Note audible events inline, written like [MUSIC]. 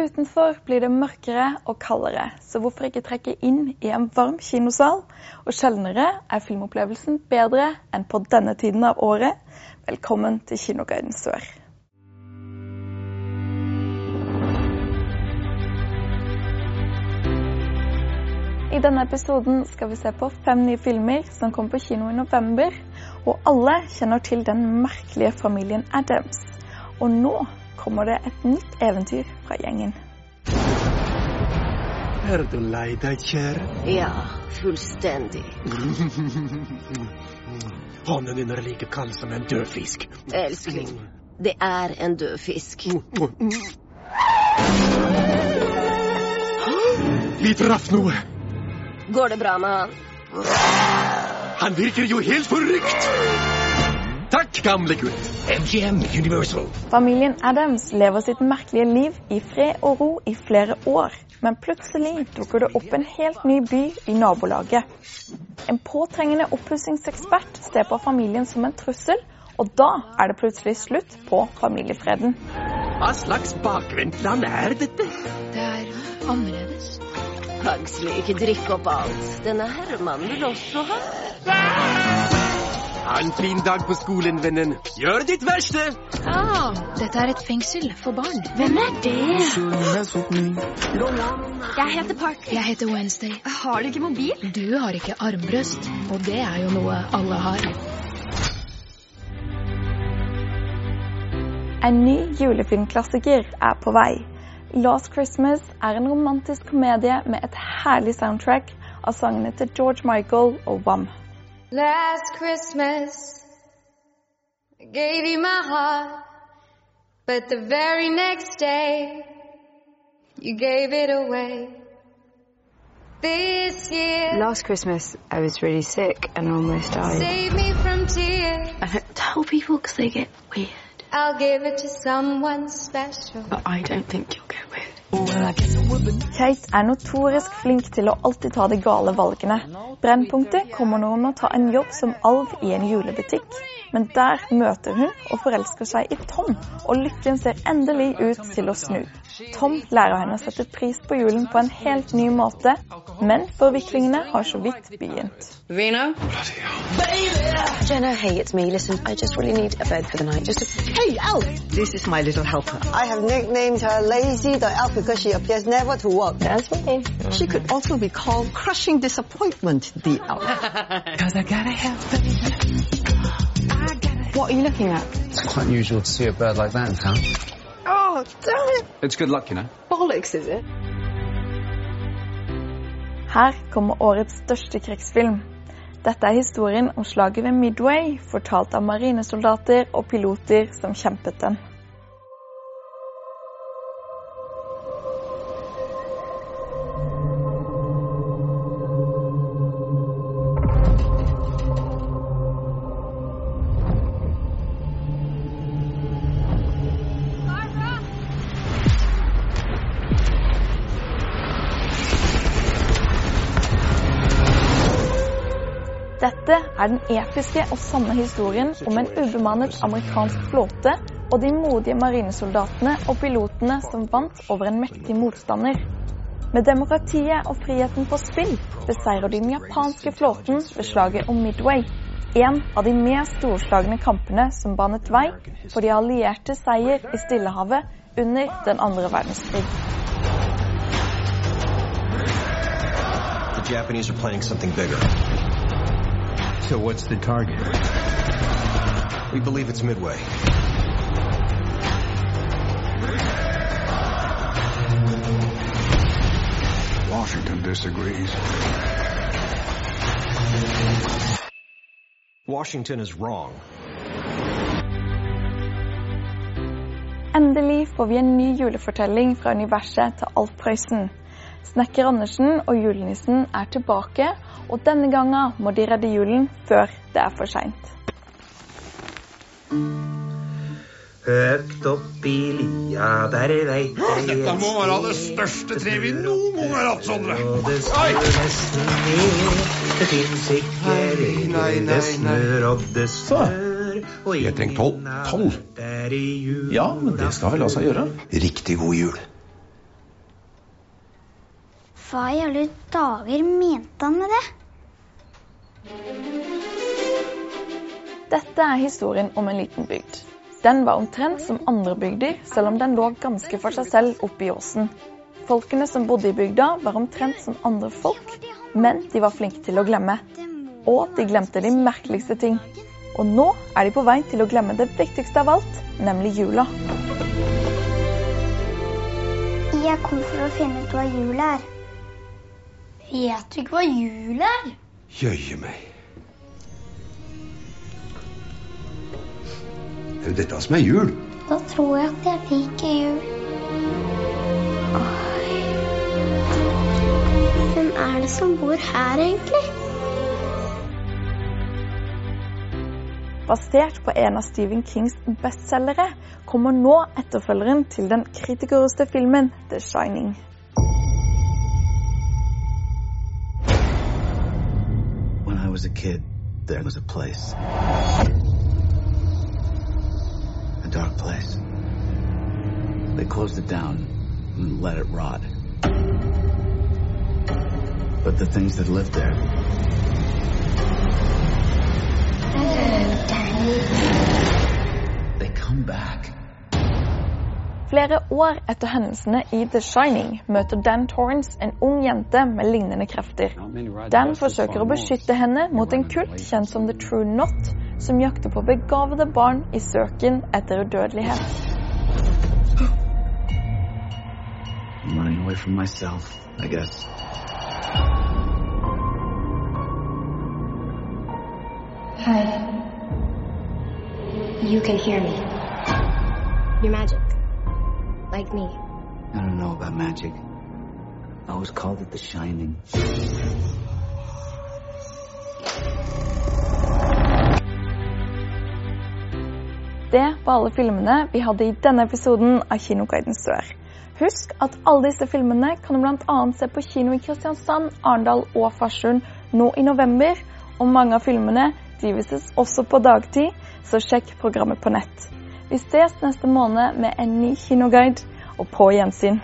Utenfor blir det mørkere og kaldere, så hvorfor ikke trekke inn i en varm kinosal? Og sjeldnere er filmopplevelsen bedre enn på denne tiden av året. Velkommen til Kinoguiden Sør. I denne episoden skal vi se på fem nye filmer som kom på kino i november. Og alle kjenner til den merkelige familien Adams. Og nå kommer det et nytt eventyr fra gjengen. Er du lei deg, kjære? Ja, fullstendig. [LAUGHS] Hånden din er like kald som en død fisk. Elskling, det er en død fisk. [GASPS] Vi traff noe. Går det bra med han? Han virker jo helt forrykt. Takk, gamle gutt. MGM Universal. Familien Adams lever sitt merkelige liv i fred og ro i flere år. Men plutselig dukker det opp en helt ny by i nabolaget. En påtrengende oppussingsekspert ser på familien som en trussel, og da er det plutselig slutt på familiefreden. Hva slags bakvendtland er dette? Det er annerledes. Huxley, ikke drikk opp alt. Denne herremannen vil også ha. Ha en fin dag på skolen, vennen. Gjør ditt verste. Ah, dette er et fengsel for barn. Hvem er det? Jeg heter Park. Jeg heter Wednesday. Har du ikke mobil? Du har ikke armbrøst, og det er jo noe alle har. En ny julefilmklassiker er på vei. Last Christmas er en romantisk komedie med et herlig soundtrack av sangene til George Michael og Wam. Last Christmas, I gave you my heart, but the very next day, you gave it away. This year, Last Christmas, I was really sick and almost died. save me from tears. I don't tell people because they get weird. I'll give it to someone special. But I don't think you'll get weird. Kate er notorisk flink til å alltid ta de gale valgene. Brennpunktet kommer når hun må ta en jobb som alv i en julebutikk. Men der møter hun og forelsker seg i Tom, og lykken ser endelig ut til å snu. Tom lærer henne å sette pris på julen på en helt ny måte, men forviklingene har så vidt begynt. Reno? Jenna, hey, it's me. Listen, I just really need a bed for the night. Just a... Hey, Al! This is my little helper. I have nicknamed her Lazy the Elf because she appears never to work. That's me. She could also be called Crushing Disappointment the Elf. [LAUGHS] What are you looking at? It's quite unusual to see a bird like that in town. Oh, damn it! It's good luck, you know. Bollocks, is it? Her kommer årets største krigsfilm. Dette er historien om slaget ved Midway, fortalt av marinesoldater og piloter som kjempet den. Dette er den episke og sanne historien om en ubemannet amerikansk flåte og de modige marinesoldatene og pilotene som vant over en mektig motstander. Med demokratiet og friheten på spill beseirer de den japanske flåten ved slaget om Midway. En av de mer storslagne kampene som banet vei for de allierte seier i Stillehavet under den andre verdenskrig. The Japanese are planning something bigger. So what's the target? We believe it's Midway. Washington disagrees. Washington is wrong. Endelig får vi en ny julefortelling fra universet til Alf Prøysen. Snekker Andersen og julenissen er tilbake, og denne gangen må de redde julen før det er for seint. Høgt opp i lia, der veit jeg Dette må være det største treet vi noen gang har hatt, Sondre. Det fins ikke regler, det snør og det snør. Jeg trenger tolv. Tolv? Ja, men det skal vel la seg gjøre. Riktig god jul. Hva i alle dager mente han med det? Dette er historien om en liten bygd. Den var omtrent som andre bygder, selv om den lå ganske for seg selv oppe i åsen. Folkene som bodde i bygda, var omtrent som andre folk, men de var flinke til å glemme. Og de glemte de merkeligste ting. Og nå er de på vei til å glemme det viktigste av alt, nemlig jula. Jeg kom for å finne ut hva jula er. Vet du ikke hva jul er? Jøye meg. Det er jo dette som er jul. Da tror jeg at jeg liker jul. Oi. Hvem er det som bor her, egentlig? Basert på en av Stephen Kings bestselgere kommer nå etterfølgeren til den kritikerroste filmen The Shining. Was a kid, there was a place. A dark place. They closed it down and let it rot. But the things that lived there, they come back. Flere år etter hendelsene i The Shining møter Dan Torrance en ung jente med lignende krefter. Dan forsøker å beskytte henne mot en kult kjent som The True Knot, som jakter på begavede barn i søken etter udødelighet. Myself, I guess. Hi. You can hear me. You're magic. Like me. I don't know about magic. I always called it the shining. Det var alle filmene vi hadde i denne episoden av Kinoguiden Sør. Husk at alle disse filmene kan du bl.a. se på kino i Kristiansand, Arendal og Farsund nå i november. Og mange av filmene drives også på dagtid, så sjekk programmet på nett. Vi ses neste måned med en ny kinoguide, og på gjensyn.